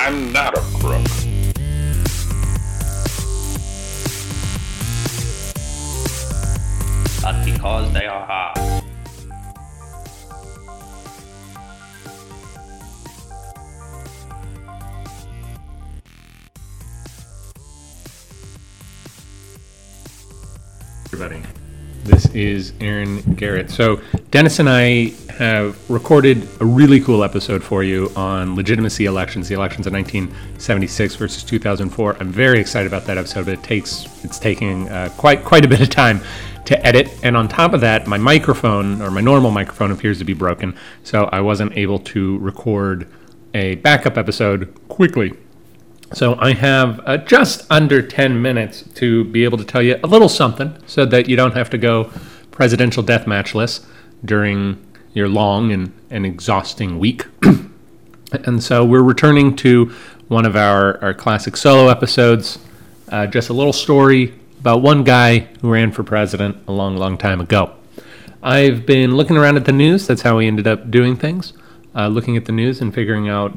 I'm not a crook. But because they are hard. everybody. This is Aaron Garrett. So, Dennis and I have recorded a really cool episode for you on legitimacy elections, the elections of 1976 versus 2004. I'm very excited about that episode, but it takes it's taking uh, quite quite a bit of time to edit. And on top of that, my microphone or my normal microphone appears to be broken, so I wasn't able to record a backup episode quickly. So I have uh, just under 10 minutes to be able to tell you a little something so that you don't have to go presidential death matchless during your long and, and exhausting week. and so we're returning to one of our, our classic solo episodes, uh, just a little story about one guy who ran for president a long, long time ago. I've been looking around at the news. That's how we ended up doing things. Uh, looking at the news and figuring out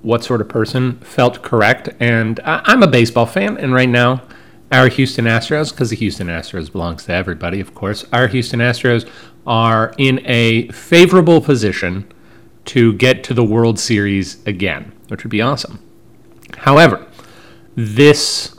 what sort of person felt correct. And I- I'm a baseball fan, and right now, our Houston Astros, because the Houston Astros belongs to everybody, of course, our Houston Astros are in a favorable position to get to the World Series again, which would be awesome. However, this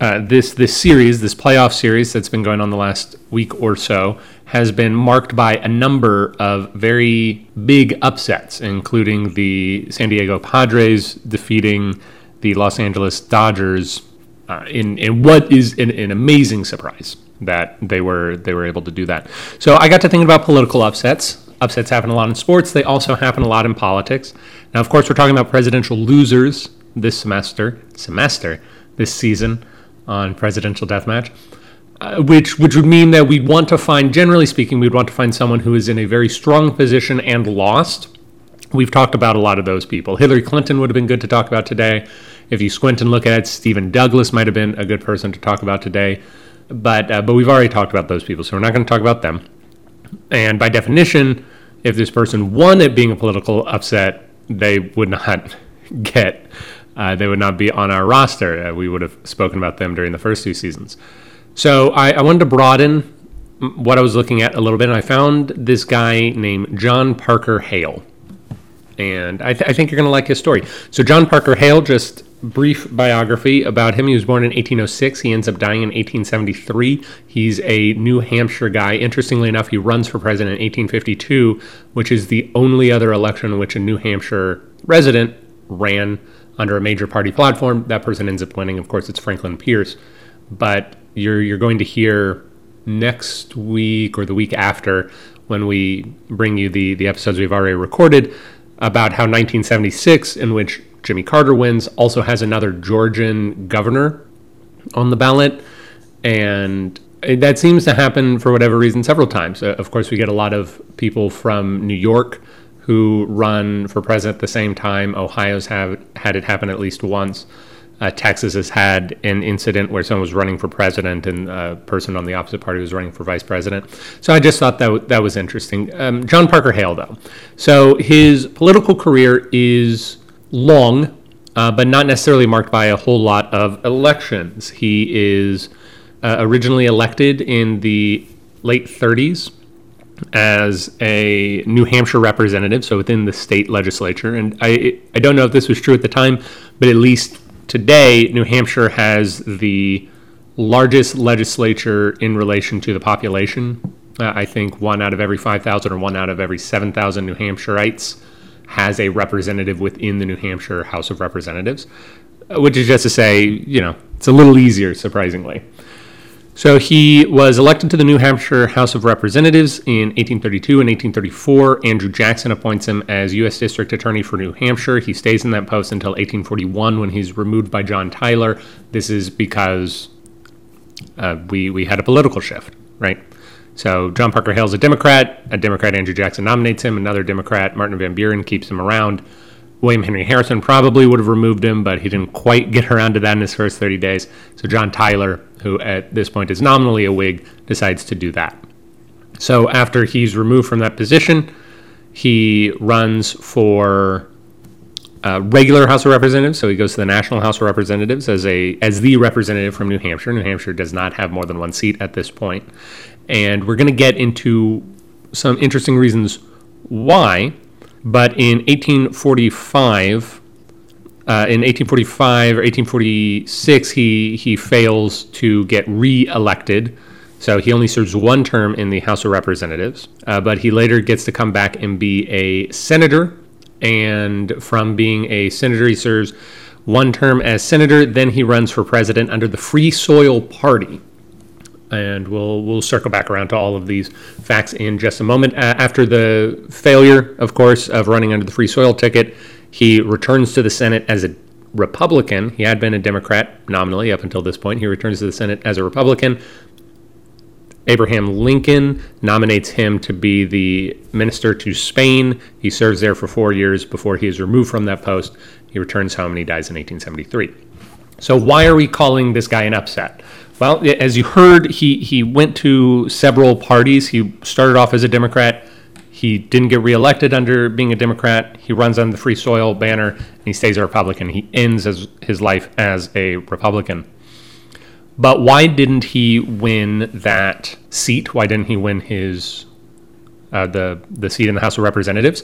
uh, this this series, this playoff series that's been going on the last week or so, has been marked by a number of very big upsets, including the San Diego Padres defeating the Los Angeles Dodgers uh, in in what is an, an amazing surprise that they were they were able to do that. So I got to thinking about political upsets. Upsets happen a lot in sports. They also happen a lot in politics. Now, of course, we're talking about presidential losers this semester semester this season on presidential deathmatch, uh, which which would mean that we'd want to find, generally speaking, we'd want to find someone who is in a very strong position and lost. We've talked about a lot of those people. Hillary Clinton would have been good to talk about today. If you squint and look at it, Stephen Douglas might have been a good person to talk about today. But uh, but we've already talked about those people, so we're not going to talk about them. And by definition, if this person won at being a political upset, they would not get uh, they would not be on our roster. Uh, we would have spoken about them during the first two seasons. So I, I, wanted to broaden what I was looking at a little bit, and I found this guy named John Parker Hale. And I, th- I think you're going to like his story. So, John Parker Hale, just brief biography about him. He was born in 1806. He ends up dying in 1873. He's a New Hampshire guy. Interestingly enough, he runs for president in 1852, which is the only other election in which a New Hampshire resident ran under a major party platform. That person ends up winning. Of course, it's Franklin Pierce. But you're you're going to hear next week or the week after when we bring you the the episodes we've already recorded about how 1976, in which Jimmy Carter wins, also has another Georgian governor on the ballot, and that seems to happen for whatever reason several times. Uh, of course, we get a lot of people from New York who run for president at the same time. Ohio's have had it happen at least once. Uh, Texas has had an incident where someone was running for president and a person on the opposite party was running for vice president. So I just thought that w- that was interesting. Um, John Parker Hale, though, so his political career is long, uh, but not necessarily marked by a whole lot of elections. He is uh, originally elected in the late 30s as a New Hampshire representative, so within the state legislature. And I I don't know if this was true at the time, but at least today, New Hampshire has the largest legislature in relation to the population. Uh, I think one out of every 5,000 or one out of every 7,000 New Hampshireites has a representative within the New Hampshire House of Representatives, uh, which is just to say, you know, it's a little easier, surprisingly. So he was elected to the New Hampshire House of Representatives in 1832 and 1834. Andrew Jackson appoints him as U.S. District Attorney for New Hampshire. He stays in that post until 1841 when he's removed by John Tyler. This is because uh, we, we had a political shift, right? So John Parker Hale's a Democrat. A Democrat, Andrew Jackson, nominates him. Another Democrat, Martin Van Buren, keeps him around. William Henry Harrison probably would have removed him, but he didn't quite get around to that in his first 30 days. So John Tyler, who at this point is nominally a Whig, decides to do that. So after he's removed from that position, he runs for uh, regular House of Representatives, so he goes to the National House of Representatives as a as the representative from New Hampshire. New Hampshire does not have more than one seat at this point, and we're going to get into some interesting reasons why. But in 1845, uh, in 1845 or 1846, he he fails to get re-elected. So he only serves one term in the House of Representatives, uh, but he later gets to come back and be a senator. And from being a senator, he serves one term as senator. Then he runs for president under the Free Soil Party. And we'll we'll circle back around to all of these facts in just a moment. Uh, after the failure, of course, of running under the Free Soil ticket, he returns to the Senate as a Republican. He had been a Democrat nominally up until this point. He returns to the Senate as a Republican. Abraham Lincoln nominates him to be the minister to Spain. He serves there for four years before he is removed from that post. He returns home and he dies in 1873. So, why are we calling this guy an upset? Well, as you heard, he, he went to several parties. He started off as a Democrat. He didn't get reelected under being a Democrat. He runs on the Free Soil banner and he stays a Republican. He ends his, his life as a Republican. But why didn't he win that seat? Why didn't he win his uh, the the seat in the House of Representatives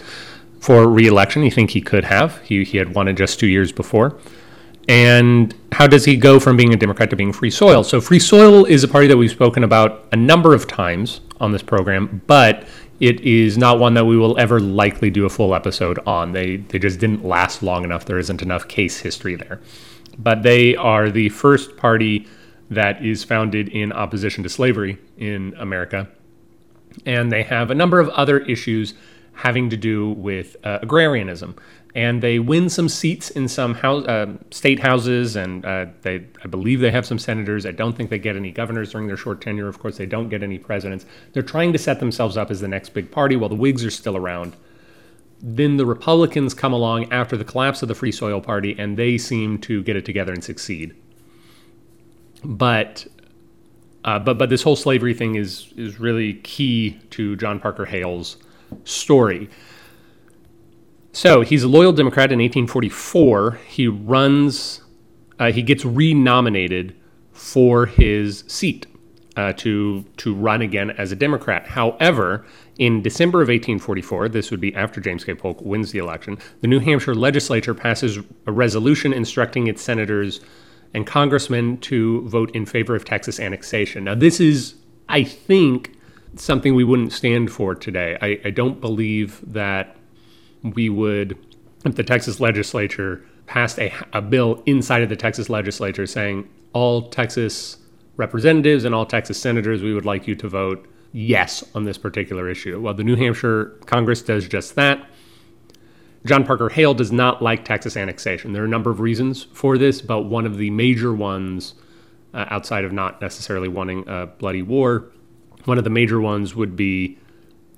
for reelection? You think he could have? He he had won it just two years before. And how does he go from being a Democrat to being Free Soil? So Free Soil is a party that we've spoken about a number of times on this program, but it is not one that we will ever likely do a full episode on. They they just didn't last long enough. There isn't enough case history there. But they are the first party that is founded in opposition to slavery in America. And they have a number of other issues having to do with uh, agrarianism. And they win some seats in some house, uh, state houses, and uh, they, I believe they have some senators. I don't think they get any governors during their short tenure. Of course, they don't get any presidents. They're trying to set themselves up as the next big party while the Whigs are still around. Then the Republicans come along after the collapse of the Free Soil Party, and they seem to get it together and succeed but uh, but but this whole slavery thing is is really key to John Parker Hale's story. So he's a loyal Democrat in 1844. He runs, uh, he gets renominated for his seat uh, to to run again as a Democrat. However, in December of 1844, this would be after James K. Polk wins the election, the New Hampshire legislature passes a resolution instructing its senators and congressmen to vote in favor of Texas annexation. Now, this is, I think, something we wouldn't stand for today. I, I don't believe that we would, if the Texas legislature passed a, a bill inside of the Texas legislature saying all Texas representatives and all Texas senators, we would like you to vote yes on this particular issue. Well, the New Hampshire Congress does just that. John Parker Hale does not like Texas annexation. There are a number of reasons for this, but one of the major ones, uh, outside of not necessarily wanting a bloody war, one of the major ones would be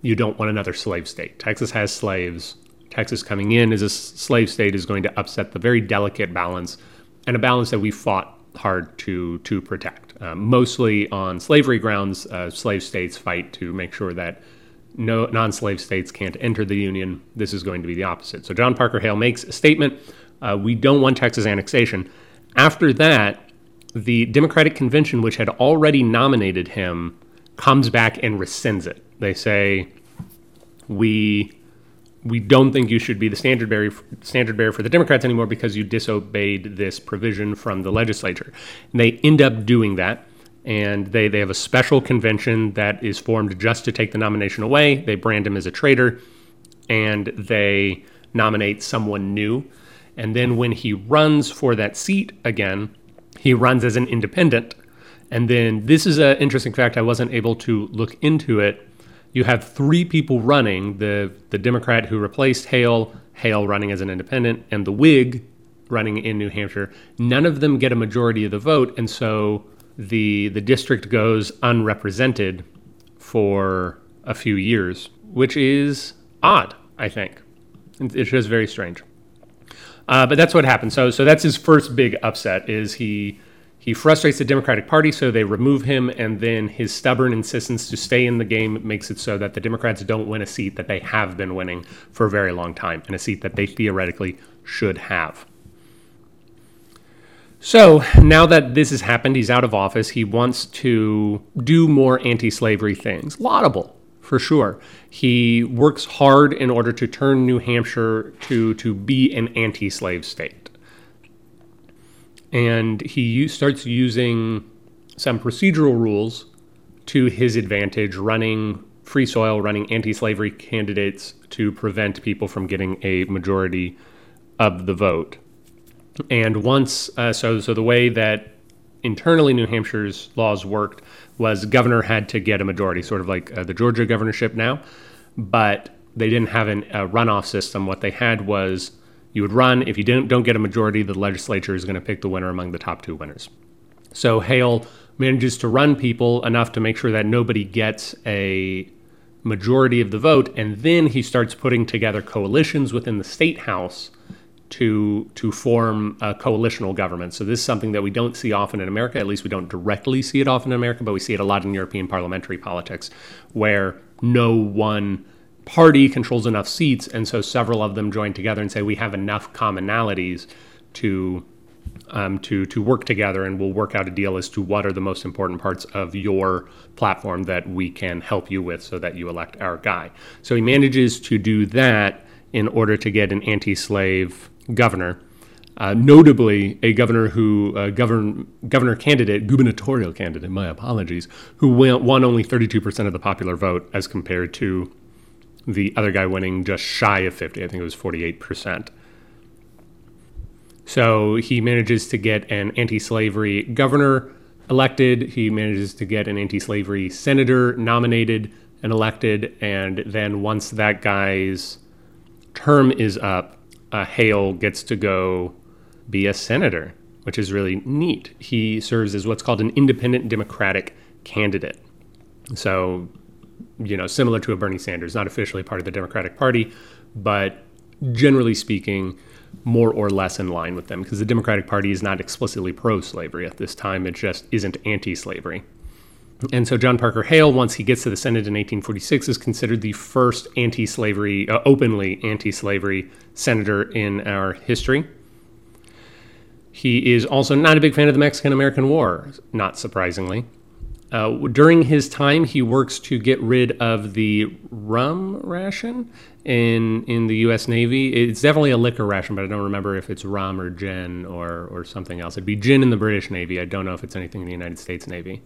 you don't want another slave state. Texas has slaves. Texas coming in as a slave state is going to upset the very delicate balance and a balance that we fought hard to to protect. Uh, mostly on slavery grounds, uh, slave states fight to make sure that no non-slave states can't enter the union. This is going to be the opposite. So John Parker Hale makes a statement: uh, we don't want Texas annexation. After that, the Democratic convention, which had already nominated him, comes back and rescinds it. They say we we don't think you should be the standard bearer standard bearer for the Democrats anymore because you disobeyed this provision from the legislature. And they end up doing that and they, they have a special convention that is formed just to take the nomination away. They brand him as a traitor, and they nominate someone new. And then when he runs for that seat again, he runs as an independent. And then this is an interesting fact. I wasn't able to look into it. You have three people running the, the Democrat who replaced Hale, Hale running as an independent, and the Whig running in New Hampshire. None of them get a majority of the vote. And so the the district goes unrepresented for a few years, which is odd. I think it's just very strange. Uh, but that's what happened. So so that's his first big upset. Is he he frustrates the Democratic Party, so they remove him, and then his stubborn insistence to stay in the game makes it so that the Democrats don't win a seat that they have been winning for a very long time, and a seat that they theoretically should have. So now that this has happened, he's out of office. He wants to do more anti slavery things. Laudable, for sure. He works hard in order to turn New Hampshire to, to be an anti slave state. And he starts using some procedural rules to his advantage, running free soil, running anti slavery candidates to prevent people from getting a majority of the vote. And once, uh, so so the way that internally New Hampshire's laws worked was governor had to get a majority, sort of like uh, the Georgia governorship now, but they didn't have an, a runoff system. What they had was you would run. If you didn't don't get a majority, the legislature is going to pick the winner among the top two winners. So Hale manages to run people enough to make sure that nobody gets a majority of the vote, and then he starts putting together coalitions within the state house to to form a coalitional government. So this is something that we don't see often in America. At least we don't directly see it often in America, but we see it a lot in European parliamentary politics, where no one party controls enough seats, and so several of them join together and say we have enough commonalities to um, to to work together, and we'll work out a deal as to what are the most important parts of your platform that we can help you with, so that you elect our guy. So he manages to do that in order to get an anti-slave governor. Uh, notably, a governor who uh, govern, governor candidate, gubernatorial candidate, my apologies, who won, won only 32% of the popular vote as compared to the other guy winning just shy of 50. I think it was 48%. So he manages to get an anti slavery governor elected. He manages to get an anti slavery senator nominated and elected. And then once that guy's term is up, uh, Hale gets to go be a senator, which is really neat. He serves as what's called an independent Democratic candidate. So, you know, similar to a Bernie Sanders, not officially part of the Democratic Party, but generally speaking, more or less in line with them because the Democratic Party is not explicitly pro slavery at this time, it just isn't anti slavery. And so John Parker Hale, once he gets to the Senate in 1846, is considered the first anti-slavery, uh, openly anti-slavery senator in our history. He is also not a big fan of the Mexican-American War, not surprisingly. Uh, during his time, he works to get rid of the rum ration in in the U.S. Navy. It's definitely a liquor ration, but I don't remember if it's rum or gin or or something else. It'd be gin in the British Navy. I don't know if it's anything in the United States Navy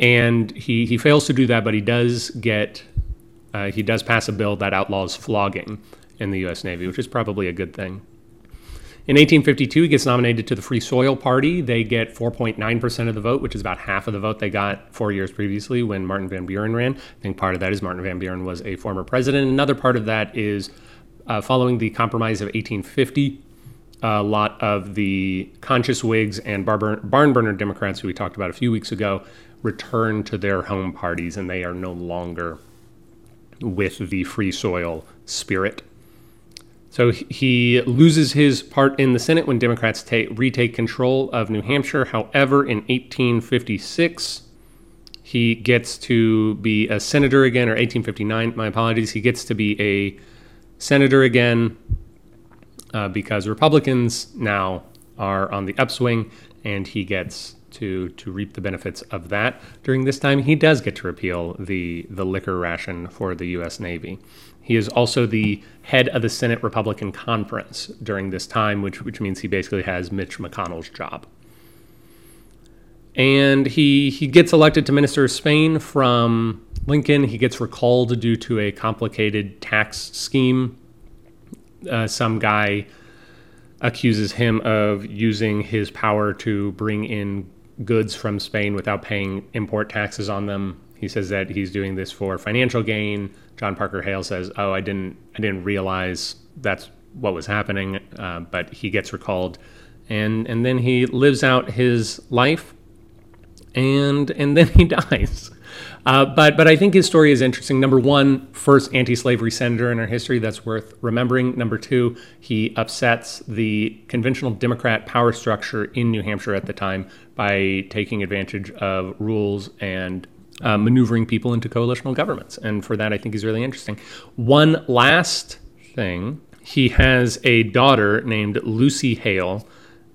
and he he fails to do that, but he does get uh, he does pass a bill that outlaws flogging in the U.S. Navy, which is probably a good thing. In 1852, he gets nominated to the Free Soil Party. They get 4.9% of the vote, which is about half of the vote they got four years previously when Martin Van Buren ran. I think part of that is Martin Van Buren was a former president. Another part of that is uh, following the Compromise of 1850, a lot of the Conscience Whigs and barn burner Democrats, who we talked about a few weeks ago, return to their home parties and they are no longer with the free soil spirit. So he loses his part in the Senate when Democrats take, retake control of New Hampshire. However, in 1856, he gets to be a senator again, or 1859, my apologies. He gets to be a senator again uh, because Republicans now are on the upswing, and he gets to to reap the benefits of that. During this time, he does get to repeal the the liquor ration for the U.S. Navy. He is also the head of the Senate Republican Conference during this time, which which means he basically has Mitch McConnell's job. And he he gets elected to Minister of Spain from Lincoln. He gets recalled due to a complicated tax scheme. Uh, some guy accuses him of using his power to bring in goods from Spain without paying import taxes on them. He says that he's doing this for financial gain. John Parker Hale says, "Oh, I didn't, I didn't realize that's what was happening." Uh, but he gets recalled, and and then he lives out his life, and and then he dies. Uh, but but I think his story is interesting. Number one, first anti-slavery senator in our history that's worth remembering. Number two, he upsets the conventional Democrat power structure in New Hampshire at the time by taking advantage of rules and uh, maneuvering people into coalitional governments. And for that, I think he's really interesting. One last thing he has a daughter named Lucy Hale,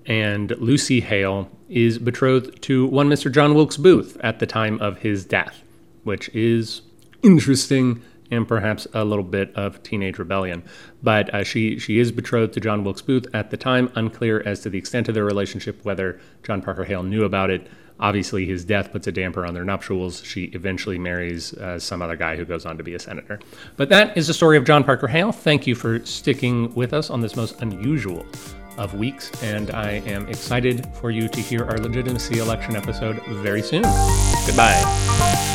and Lucy Hale is betrothed to one Mr. John Wilkes Booth at the time of his death, which is interesting and perhaps a little bit of teenage rebellion. But uh, she she is betrothed to John Wilkes Booth at the time. Unclear as to the extent of their relationship, whether John Parker Hale knew about it. Obviously, his death puts a damper on their nuptials. She eventually marries uh, some other guy who goes on to be a senator. But that is the story of John Parker Hale. Thank you for sticking with us on this most unusual of weeks, and I am excited for you to hear our legitimacy election episode very soon. Goodbye.